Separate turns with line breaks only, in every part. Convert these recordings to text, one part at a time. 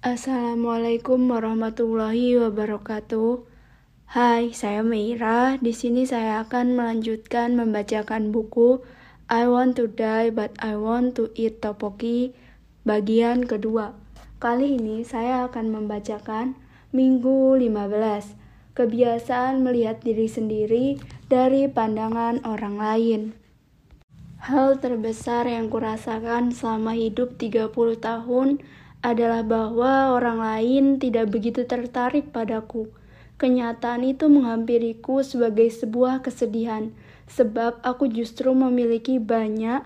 Assalamualaikum warahmatullahi wabarakatuh. Hai, saya Meira. Di sini saya akan melanjutkan membacakan buku I Want to Die But I Want to Eat Topoki bagian kedua. Kali ini saya akan membacakan Minggu 15. Kebiasaan melihat diri sendiri dari pandangan orang lain. Hal terbesar yang kurasakan selama hidup 30 tahun adalah bahwa orang lain tidak begitu tertarik padaku. Kenyataan itu menghampiriku sebagai sebuah kesedihan, sebab aku justru memiliki banyak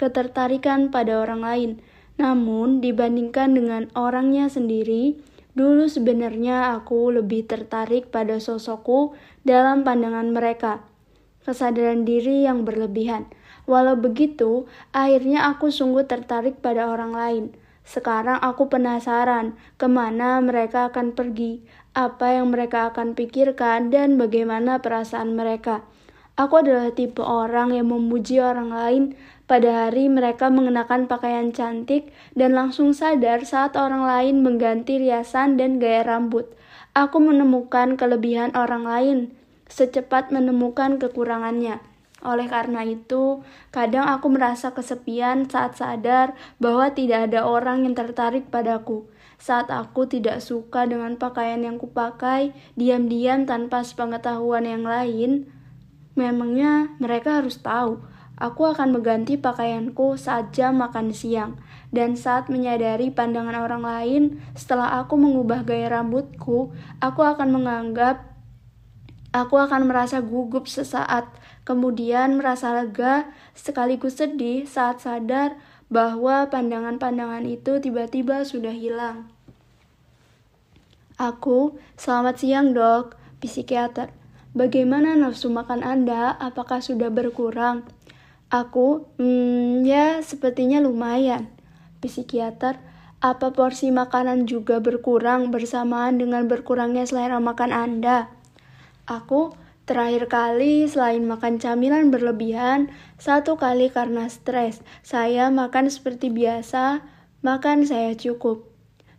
ketertarikan pada orang lain. Namun, dibandingkan dengan orangnya sendiri, dulu sebenarnya aku lebih tertarik pada sosokku dalam pandangan mereka. Kesadaran diri yang berlebihan. Walau begitu, akhirnya aku sungguh tertarik pada orang lain. Sekarang aku penasaran ke mana mereka akan pergi, apa yang mereka akan pikirkan, dan bagaimana perasaan mereka. Aku adalah tipe orang yang memuji orang lain pada hari mereka mengenakan pakaian cantik dan langsung sadar saat orang lain mengganti riasan dan gaya rambut. Aku menemukan kelebihan orang lain secepat menemukan kekurangannya. Oleh karena itu, kadang aku merasa kesepian saat sadar bahwa tidak ada orang yang tertarik padaku. Saat aku tidak suka dengan pakaian yang kupakai, diam-diam tanpa sepengetahuan yang lain, memangnya mereka harus tahu. Aku akan mengganti pakaianku saat jam makan siang, dan saat menyadari pandangan orang lain, setelah aku mengubah gaya rambutku, aku akan menganggap aku akan merasa gugup sesaat, kemudian merasa lega sekaligus sedih saat sadar bahwa pandangan-pandangan itu tiba-tiba sudah hilang. Aku, selamat siang dok, psikiater. Bagaimana nafsu makan Anda? Apakah sudah berkurang? Aku, hmm, ya sepertinya lumayan. Psikiater, apa porsi makanan juga berkurang bersamaan dengan berkurangnya selera makan Anda? Aku, terakhir kali selain makan camilan berlebihan, satu kali karena stres, saya makan seperti biasa, makan saya cukup.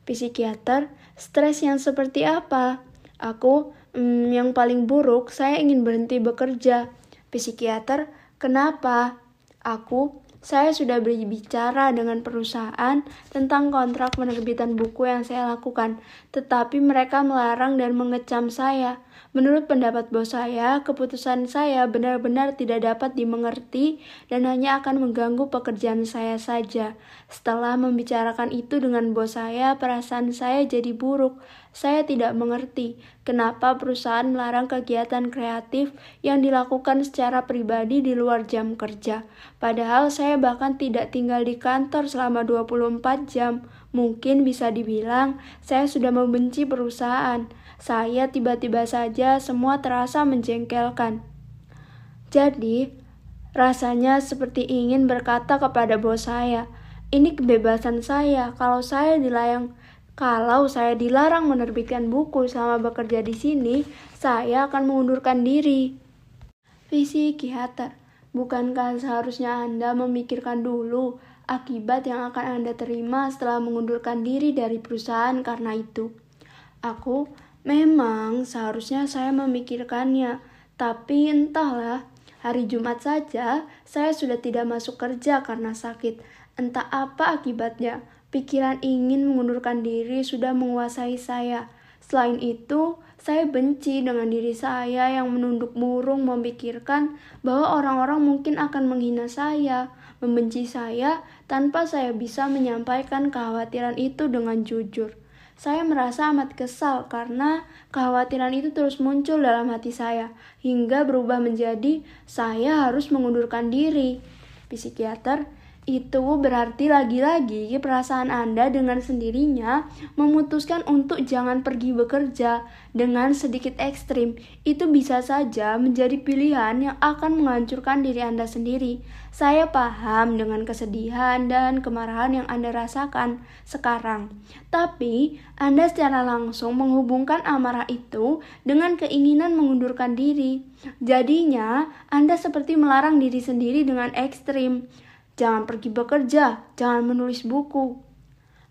Psikiater, Stres yang seperti apa? Aku, hmm, yang paling buruk, saya ingin berhenti bekerja. Psikiater, kenapa? Aku, saya sudah berbicara dengan perusahaan tentang kontrak penerbitan buku yang saya lakukan, tetapi mereka melarang dan mengecam saya. Menurut pendapat bos saya, keputusan saya benar-benar tidak dapat dimengerti dan hanya akan mengganggu pekerjaan saya saja. Setelah membicarakan itu dengan bos saya, perasaan saya jadi buruk. Saya tidak mengerti kenapa perusahaan melarang kegiatan kreatif yang dilakukan secara pribadi di luar jam kerja. Padahal saya bahkan tidak tinggal di kantor selama 24 jam. Mungkin bisa dibilang saya sudah membenci perusahaan saya tiba-tiba saja semua terasa menjengkelkan. Jadi, rasanya seperti ingin berkata kepada bos saya, ini kebebasan saya. Kalau saya dilayang kalau saya dilarang menerbitkan buku selama bekerja di sini, saya akan mengundurkan diri. Visi Psikiater, bukankah seharusnya Anda memikirkan dulu akibat yang akan Anda terima setelah mengundurkan diri dari perusahaan karena itu? Aku Memang seharusnya saya memikirkannya, tapi entahlah, hari Jumat saja saya sudah tidak masuk kerja karena sakit. Entah apa akibatnya, pikiran ingin mengundurkan diri sudah menguasai saya. Selain itu, saya benci dengan diri saya yang menunduk murung memikirkan bahwa orang-orang mungkin akan menghina saya, membenci saya tanpa saya bisa menyampaikan kekhawatiran itu dengan jujur. Saya merasa amat kesal karena kekhawatiran itu terus muncul dalam hati saya hingga berubah menjadi saya harus mengundurkan diri. Psikiater itu berarti lagi-lagi perasaan Anda dengan sendirinya memutuskan untuk jangan pergi bekerja dengan sedikit ekstrim. Itu bisa saja menjadi pilihan yang akan menghancurkan diri Anda sendiri. Saya paham dengan kesedihan dan kemarahan yang Anda rasakan sekarang. Tapi, Anda secara langsung menghubungkan amarah itu dengan keinginan mengundurkan diri. Jadinya, Anda seperti melarang diri sendiri dengan ekstrim. Jangan pergi bekerja, jangan menulis buku.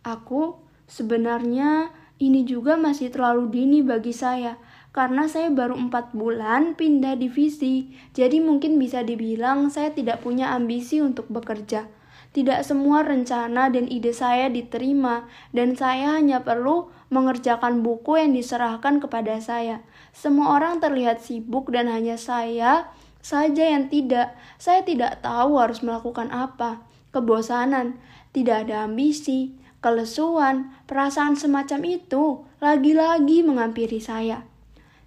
Aku, sebenarnya ini juga masih terlalu dini bagi saya karena saya baru empat bulan pindah divisi, jadi mungkin bisa dibilang saya tidak punya ambisi untuk bekerja. Tidak semua rencana dan ide saya diterima, dan saya hanya perlu mengerjakan buku yang diserahkan kepada saya. Semua orang terlihat sibuk, dan hanya saya saja yang tidak. Saya tidak tahu harus melakukan apa. Kebosanan, tidak ada ambisi, kelesuan, perasaan semacam itu lagi-lagi menghampiri saya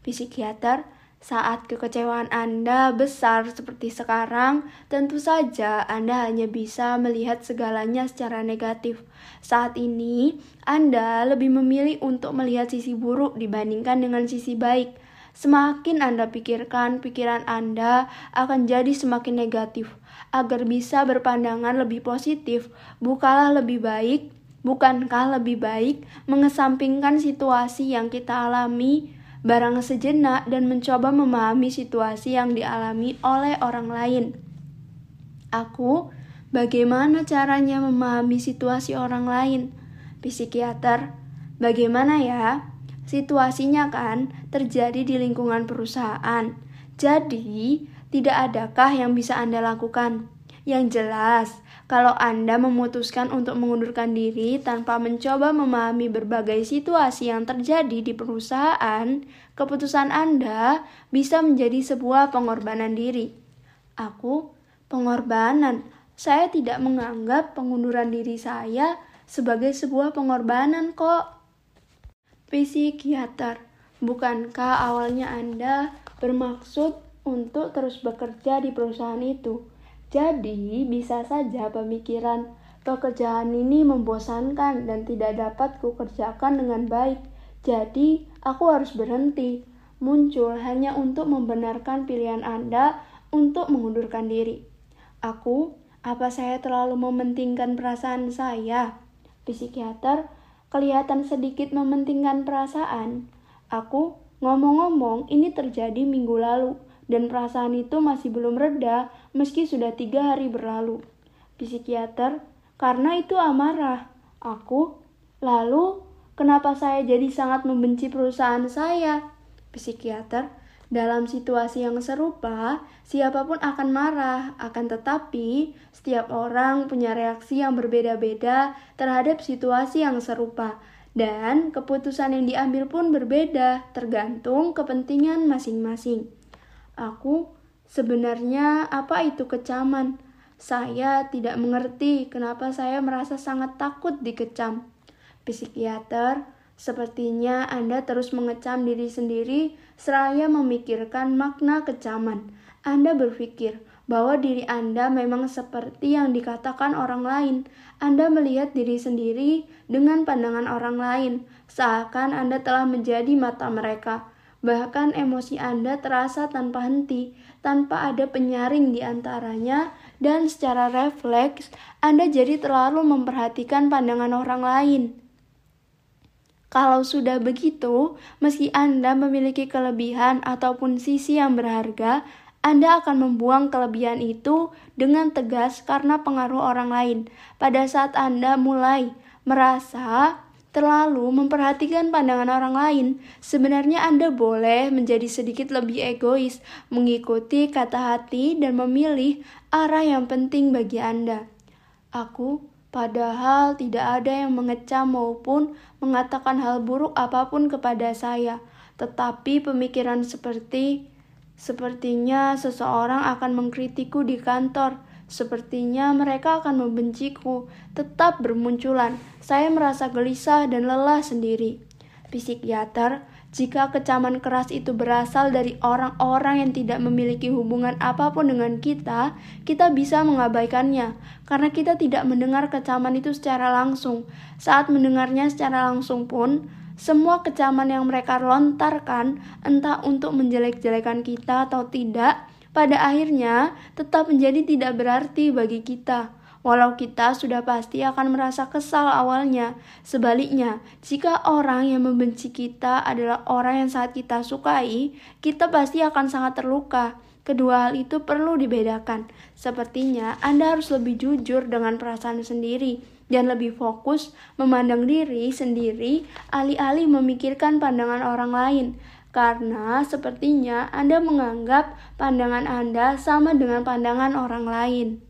psikiater, saat kekecewaan Anda besar seperti sekarang, tentu saja Anda hanya bisa melihat segalanya secara negatif. Saat ini, Anda lebih memilih untuk melihat sisi buruk dibandingkan dengan sisi baik. Semakin Anda pikirkan, pikiran Anda akan jadi semakin negatif. Agar bisa berpandangan lebih positif, bukalah lebih baik, bukankah lebih baik mengesampingkan situasi yang kita alami barang sejenak dan mencoba memahami situasi yang dialami oleh orang lain. Aku, bagaimana caranya memahami situasi orang lain? Psikiater, bagaimana ya? Situasinya kan terjadi di lingkungan perusahaan. Jadi, tidak adakah yang bisa Anda lakukan? Yang jelas, kalau Anda memutuskan untuk mengundurkan diri tanpa mencoba memahami berbagai situasi yang terjadi di perusahaan, keputusan Anda bisa menjadi sebuah pengorbanan diri. Aku, pengorbanan. Saya tidak menganggap pengunduran diri saya sebagai sebuah pengorbanan kok. Psikiater, bukankah awalnya Anda bermaksud untuk terus bekerja di perusahaan itu? Jadi, bisa saja pemikiran pekerjaan ini membosankan dan tidak dapat kukerjakan dengan baik. Jadi, aku harus berhenti. Muncul hanya untuk membenarkan pilihan Anda untuk mengundurkan diri. Aku, apa saya terlalu mementingkan perasaan saya? Psikiater, kelihatan sedikit mementingkan perasaan. Aku, ngomong-ngomong, ini terjadi minggu lalu dan perasaan itu masih belum reda meski sudah tiga hari berlalu. Psikiater, karena itu amarah. Aku, lalu kenapa saya jadi sangat membenci perusahaan saya? Psikiater, dalam situasi yang serupa, siapa pun akan marah, akan tetapi setiap orang punya reaksi yang berbeda-beda terhadap situasi yang serupa, dan keputusan yang diambil pun berbeda, tergantung kepentingan masing-masing. Aku sebenarnya apa itu kecaman? Saya tidak mengerti kenapa saya merasa sangat takut dikecam. Psikiater, sepertinya Anda terus mengecam diri sendiri seraya memikirkan makna kecaman. Anda berpikir bahwa diri Anda memang seperti yang dikatakan orang lain. Anda melihat diri sendiri dengan pandangan orang lain, seakan Anda telah menjadi mata mereka. Bahkan emosi Anda terasa tanpa henti, tanpa ada penyaring di antaranya, dan secara refleks Anda jadi terlalu memperhatikan pandangan orang lain. Kalau sudah begitu, meski Anda memiliki kelebihan ataupun sisi yang berharga, Anda akan membuang kelebihan itu dengan tegas karena pengaruh orang lain. Pada saat Anda mulai merasa terlalu memperhatikan pandangan orang lain, sebenarnya Anda boleh menjadi sedikit lebih egois, mengikuti kata hati, dan memilih arah yang penting bagi Anda. Aku, padahal tidak ada yang mengecam maupun mengatakan hal buruk apa pun kepada saya, tetapi pemikiran seperti sepertinya seseorang akan mengkritiku di kantor Sepertinya mereka akan membenciku, tetap bermunculan. Saya merasa gelisah dan lelah sendiri. Psikiater, jika kecaman keras itu berasal dari orang-orang yang tidak memiliki hubungan apa pun dengan kita, kita bisa mengabaikannya karena kita tidak mendengar kecaman itu secara langsung. Saat mendengarnya secara langsung pun, semua kecaman yang mereka lontarkan, entah untuk menjelek-jelekan kita atau tidak, pada akhirnya tetap menjadi tidak berarti bagi kita. Walau kita sudah pasti akan merasa kesal awalnya. Sebaliknya, jika orang yang membenci kita adalah orang yang saat kita sukai, kita pasti akan sangat terluka. Kedua hal itu perlu dibedakan. Sepertinya Anda harus lebih jujur dengan perasaan sendiri. dan lebih fokus memandang diri sendiri alih-alih memikirkan pandangan orang lain. Karena sepertinya Anda menganggap pandangan Anda sama dengan pandangan orang lain.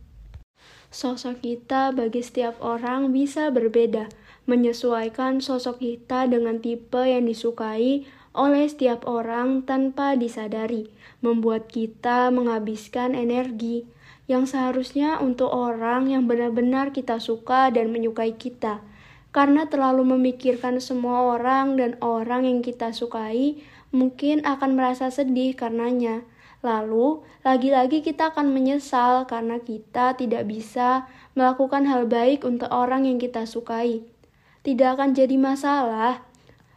Sosok kita bagi setiap orang bisa berbeda, menyesuaikan sosok kita dengan tipe yang disukai oleh setiap orang tanpa disadari, membuat kita menghabiskan energi yang seharusnya untuk orang yang benar-benar kita suka dan menyukai kita. Karena terlalu memikirkan semua orang dan orang yang kita sukai, mungkin akan merasa sedih karenanya. Lalu, lagi-lagi kita akan menyesal karena kita tidak bisa melakukan hal baik untuk orang yang kita sukai. Tidak akan jadi masalah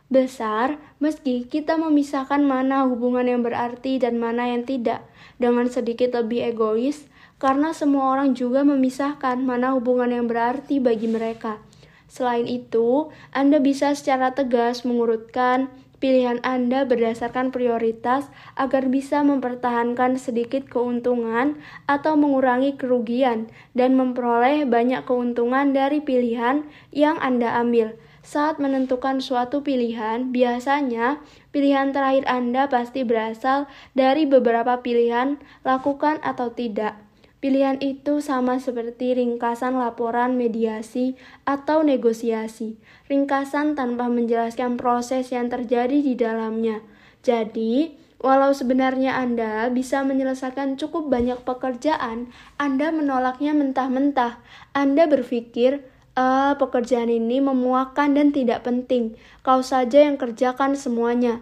besar meski kita memisahkan mana hubungan yang berarti dan mana yang tidak. Dengan sedikit lebih egois, karena semua orang juga memisahkan mana hubungan yang berarti bagi mereka. Selain itu, Anda bisa secara tegas mengurutkan pilihan Anda berdasarkan prioritas agar bisa mempertahankan sedikit keuntungan atau mengurangi kerugian dan memperoleh banyak keuntungan dari pilihan yang Anda ambil. Saat menentukan suatu pilihan, biasanya pilihan terakhir Anda pasti berasal dari beberapa pilihan lakukan atau tidak. Pilihan itu sama seperti ringkasan laporan mediasi atau negosiasi, ringkasan tanpa menjelaskan proses yang terjadi di dalamnya. Jadi, walau sebenarnya Anda bisa menyelesaikan cukup banyak pekerjaan, Anda menolaknya mentah-mentah. Anda berpikir, "Eh, pekerjaan ini memuakan dan tidak penting. Kau saja yang kerjakan semuanya."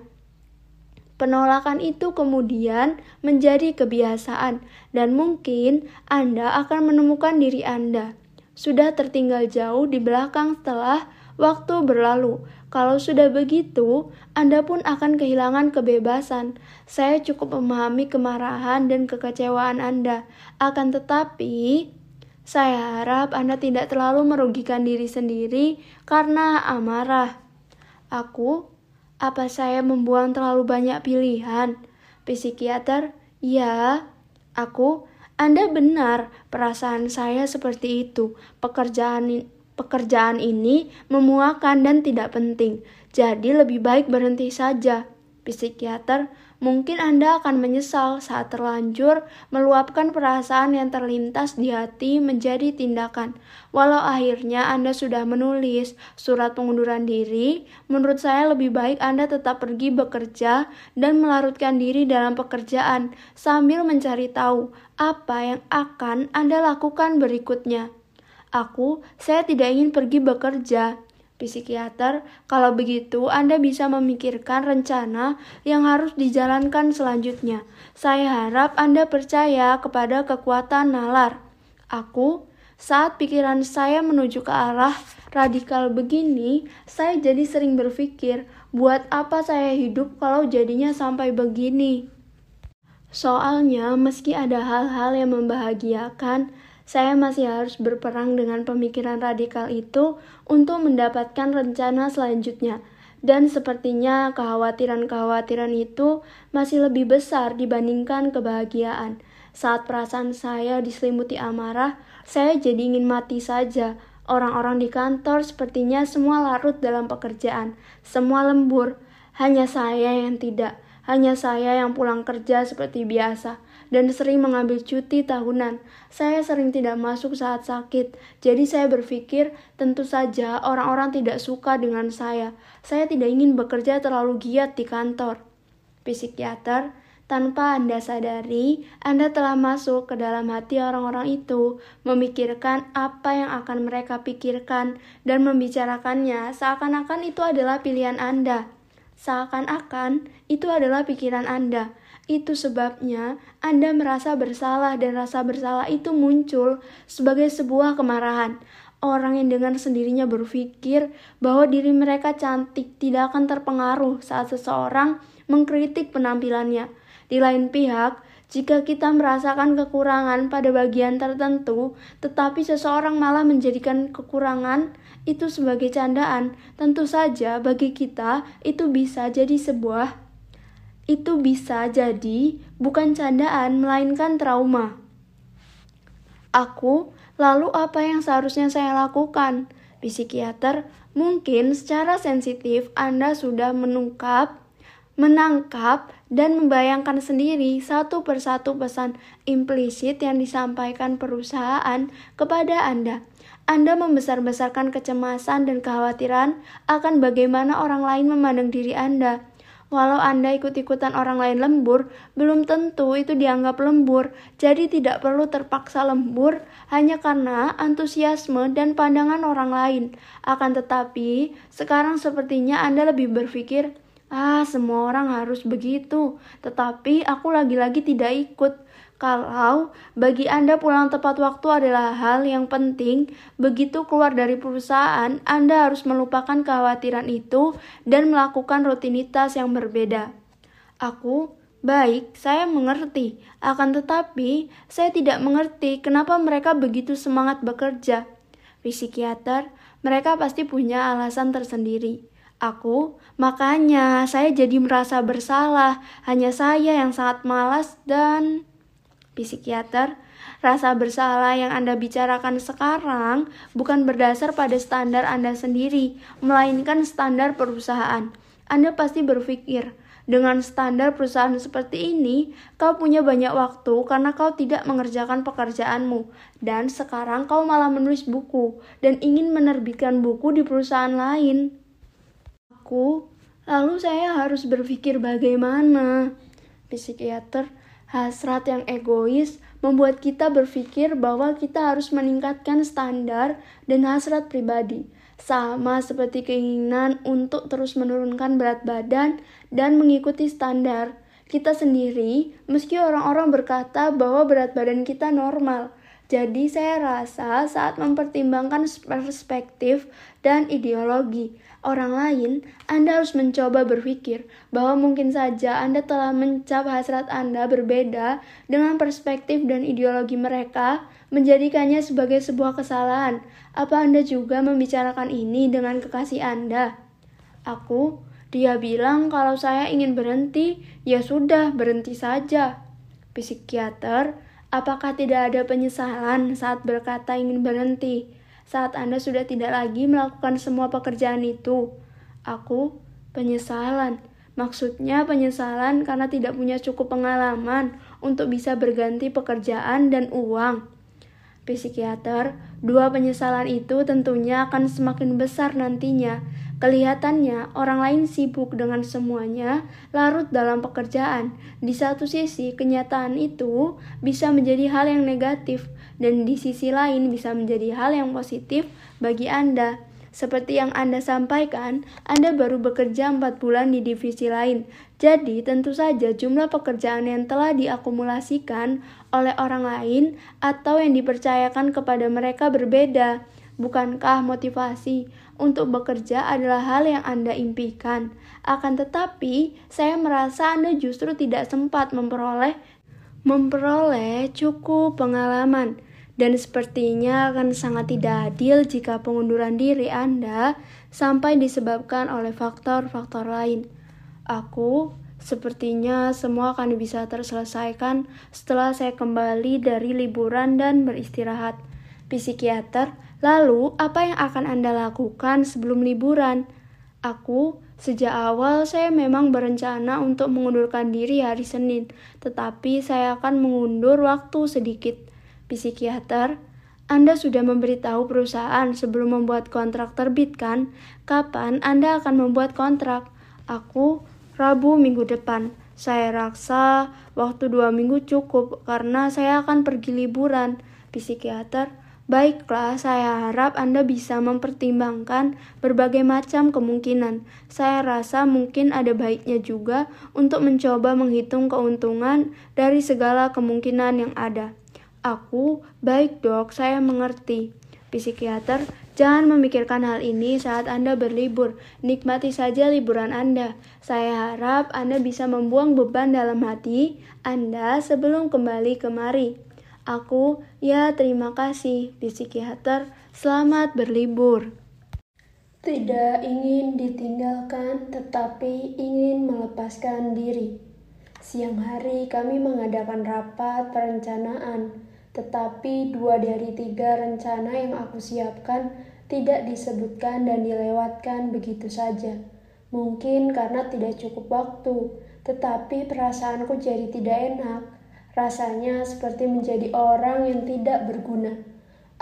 Penolakan itu kemudian menjadi kebiasaan, dan mungkin Anda akan menemukan diri Anda sudah tertinggal jauh di belakang setelah waktu berlalu. Kalau sudah begitu, Anda pun akan kehilangan kebebasan. Saya cukup memahami kemarahan dan kekecewaan Anda, akan tetapi saya harap Anda tidak terlalu merugikan diri sendiri karena amarah. Aku apa saya membuang terlalu banyak pilihan? Psikiater, ya, aku, Anda benar, perasaan saya seperti itu. Pekerjaan pekerjaan ini memuakan dan tidak penting. Jadi lebih baik berhenti saja. Psikiater, Mungkin Anda akan menyesal saat terlanjur meluapkan perasaan yang terlintas di hati menjadi tindakan. Walau akhirnya Anda sudah menulis surat pengunduran diri, menurut saya lebih baik Anda tetap pergi bekerja dan melarutkan diri dalam pekerjaan sambil mencari tahu apa yang akan Anda lakukan berikutnya. Aku, saya tidak ingin pergi bekerja, psikiater, kalau begitu Anda bisa memikirkan rencana yang harus dijalankan selanjutnya. Saya harap Anda percaya kepada kekuatan nalar. Aku, saat pikiran saya menuju ke arah radikal begini, saya jadi sering berpikir, buat apa saya hidup kalau jadinya sampai begini? Soalnya, meski ada hal-hal yang membahagiakan, saya masih harus berperang dengan pemikiran radikal itu untuk mendapatkan rencana selanjutnya. Dan sepertinya kekhawatiran-kekhawatiran itu masih lebih besar dibandingkan kebahagiaan. Saat perasaan saya diselimuti amarah, saya jadi ingin mati saja. Orang-orang di kantor sepertinya semua larut dalam pekerjaan, semua lembur. Hanya saya yang tidak, hanya saya yang pulang kerja seperti biasa dan sering mengambil cuti tahunan. Saya sering tidak masuk saat sakit, jadi saya berpikir tentu saja orang-orang tidak suka dengan saya. Saya tidak ingin bekerja terlalu giat di kantor. Psikiater, tanpa Anda sadari, Anda telah masuk ke dalam hati orang-orang itu, memikirkan apa yang akan mereka pikirkan, dan membicarakannya seakan-akan itu adalah pilihan Anda. Seakan-akan itu adalah pikiran Anda. Itu sebabnya Anda merasa bersalah dan rasa bersalah itu muncul sebagai sebuah kemarahan. Orang yang dengan sendirinya berpikir bahwa diri mereka cantik tidak akan terpengaruh saat seseorang mengkritik penampilannya. Di lain pihak, jika kita merasakan kekurangan pada bagian tertentu, tetapi seseorang malah menjadikan kekurangan itu sebagai candaan, tentu saja bagi kita itu bisa jadi sebuah itu bisa jadi bukan candaan, melainkan trauma. Aku Lalu apa yang seharusnya saya lakukan? Psikiater, mungkin secara sensitif Anda sudah menungkap, menangkap, dan membayangkan sendiri satu persatu pesan implisit yang disampaikan perusahaan kepada Anda. Anda membesar-besarkan kecemasan dan kekhawatiran akan bagaimana orang lain memandang diri Anda. Walau Anda ikut-ikutan orang lain lembur, belum tentu itu dianggap lembur. Jadi tidak perlu terpaksa lembur hanya karena antusiasme dan pandangan orang lain. Akan tetapi, sekarang sepertinya Anda lebih berpikir, "Ah, semua orang harus begitu." Tetapi aku lagi-lagi tidak ikut. Kalau bagi Anda pulang tepat waktu adalah hal yang penting, begitu keluar dari perusahaan, Anda harus melupakan kekhawatiran itu dan melakukan rutinitas yang berbeda. Aku Baik, saya mengerti. Akan tetapi, saya tidak mengerti kenapa mereka begitu semangat bekerja. Psikiater, mereka pasti punya alasan tersendiri. Aku, makanya saya jadi merasa bersalah. Hanya saya yang sangat malas dan psikiater, rasa bersalah yang Anda bicarakan sekarang bukan berdasar pada standar Anda sendiri, melainkan standar perusahaan. Anda pasti berpikir, dengan standar perusahaan seperti ini, kau punya banyak waktu karena kau tidak mengerjakan pekerjaanmu, dan sekarang kau malah menulis buku dan ingin menerbitkan buku di perusahaan lain. Aku, lalu saya harus berpikir bagaimana? Psikiater, Hasrat yang egois membuat kita berpikir bahwa kita harus meningkatkan standar dan hasrat pribadi, sama seperti keinginan untuk terus menurunkan berat badan dan mengikuti standar kita sendiri, meski orang-orang berkata bahwa berat badan kita normal. Jadi, saya rasa saat mempertimbangkan perspektif dan ideologi, orang lain, Anda harus mencoba berpikir bahwa mungkin saja Anda telah mencap hasrat Anda berbeda dengan perspektif dan ideologi mereka, menjadikannya sebagai sebuah kesalahan. Apa Anda juga membicarakan ini dengan kekasih Anda? Aku, dia bilang kalau saya ingin berhenti, ya sudah, berhenti saja. Psikiater, apakah tidak ada penyesalan saat berkata ingin berhenti? Saat Anda sudah tidak lagi melakukan semua pekerjaan itu. Aku penyesalan. Maksudnya penyesalan karena tidak punya cukup pengalaman untuk bisa berganti pekerjaan dan uang. Psikiater, dua penyesalan itu tentunya akan semakin besar nantinya Kelihatannya orang lain sibuk dengan semuanya, larut dalam pekerjaan. Di satu sisi, kenyataan itu bisa menjadi hal yang negatif, dan di sisi lain bisa menjadi hal yang positif bagi Anda. Seperti yang Anda sampaikan, Anda baru bekerja 4 bulan di divisi lain. Jadi, tentu saja jumlah pekerjaan yang telah diakumulasikan oleh orang lain atau yang dipercayakan kepada mereka berbeda. Bukankah motivasi untuk bekerja adalah hal yang Anda impikan? Akan tetapi, saya merasa Anda justru tidak sempat memperoleh memperoleh cukup pengalaman dan sepertinya akan sangat tidak adil jika pengunduran diri Anda sampai disebabkan oleh faktor-faktor lain. Aku Sepertinya semua akan bisa terselesaikan setelah saya kembali dari liburan dan beristirahat. Psikiater Lalu, apa yang akan Anda lakukan sebelum liburan? Aku, sejak awal saya memang berencana untuk mengundurkan diri hari Senin, tetapi saya akan mengundur waktu sedikit. Psikiater, Anda sudah memberitahu perusahaan sebelum membuat kontrak terbit kan? Kapan Anda akan membuat kontrak? Aku, Rabu minggu depan. Saya rasa waktu dua minggu cukup karena saya akan pergi liburan. Psikiater, Baiklah, saya harap Anda bisa mempertimbangkan berbagai macam kemungkinan. Saya rasa mungkin ada baiknya juga untuk mencoba menghitung keuntungan dari segala kemungkinan yang ada. Aku, baik dok, saya mengerti. Psikiater, jangan memikirkan hal ini saat Anda berlibur. Nikmati saja liburan Anda. Saya harap Anda bisa membuang beban dalam hati Anda sebelum kembali kemari. Aku, ya terima kasih, psikiater, selamat berlibur.
Tidak ingin ditinggalkan, tetapi ingin melepaskan diri. Siang hari kami mengadakan rapat perencanaan, tetapi dua dari tiga rencana yang aku siapkan tidak disebutkan dan dilewatkan begitu saja. Mungkin karena tidak cukup waktu, tetapi perasaanku jadi tidak enak. Rasanya seperti menjadi orang yang tidak berguna.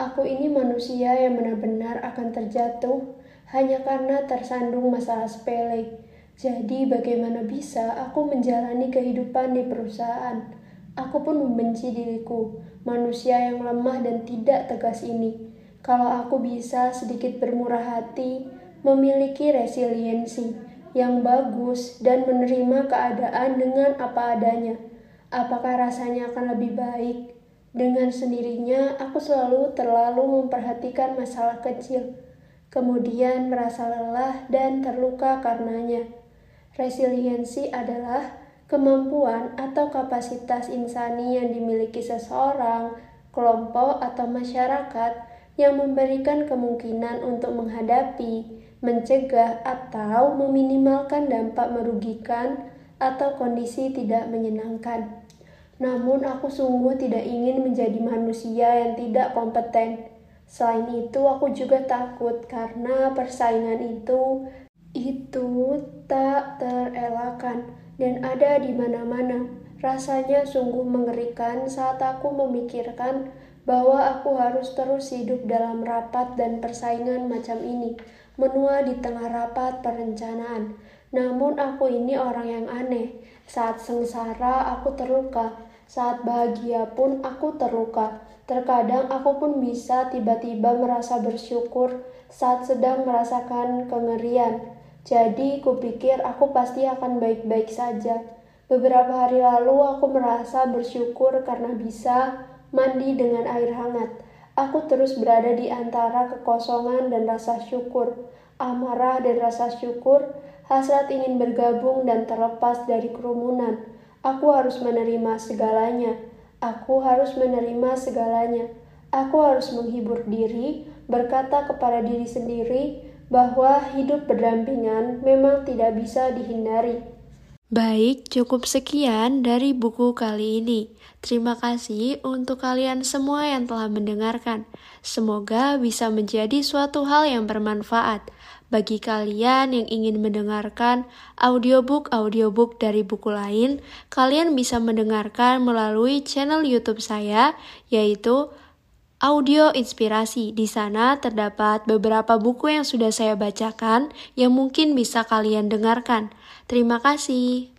Aku ini manusia yang benar-benar akan terjatuh hanya karena tersandung masalah sepele. Jadi, bagaimana bisa aku menjalani kehidupan di perusahaan? Aku pun membenci diriku, manusia yang lemah dan tidak tegas ini. Kalau aku bisa sedikit bermurah hati, memiliki resiliensi yang bagus, dan menerima keadaan dengan apa adanya, apakah rasanya akan lebih baik? Dengan sendirinya, aku selalu terlalu memperhatikan masalah kecil, kemudian merasa lelah dan terluka karenanya. Resiliensi adalah kemampuan atau kapasitas insani yang dimiliki seseorang, kelompok, atau masyarakat yang memberikan kemungkinan untuk menghadapi, mencegah, atau meminimalkan dampak merugikan atau kondisi tidak menyenangkan. Namun, aku sungguh tidak ingin menjadi manusia yang tidak kompeten. Selain itu, aku juga takut karena persaingan itu itu tak terelakkan dan ada di mana-mana. Rasanya sungguh mengerikan saat aku memikirkan bahwa aku harus terus hidup dalam rapat dan persaingan macam ini, menua di tengah rapat perencanaan. Namun aku ini orang yang aneh. Saat sengsara aku terluka, saat bahagia pun aku terluka. Terkadang aku pun bisa tiba-tiba merasa bersyukur saat sedang merasakan kengerian. Jadi kupikir aku pasti akan baik-baik saja. Beberapa hari lalu aku merasa bersyukur karena bisa mandi dengan air hangat. Aku terus berada di antara kekosongan dan rasa syukur, amarah dan rasa syukur, hasrat ingin bergabung dan terlepas dari kerumunan. Aku harus menerima segalanya. Aku harus menerima segalanya. Aku harus menghibur diri, berkata kepada diri sendiri, bahwa hidup berdampingan memang tidak bisa dihindari.
Baik, cukup sekian dari buku kali ini. Terima kasih untuk kalian semua yang telah mendengarkan. Semoga bisa menjadi suatu hal yang bermanfaat. Bagi kalian yang ingin mendengarkan audiobook-audiobook dari buku lain, kalian bisa mendengarkan melalui channel YouTube saya, yaitu audio inspirasi. Di sana terdapat beberapa buku yang sudah saya bacakan yang mungkin bisa kalian dengarkan. Terima kasih.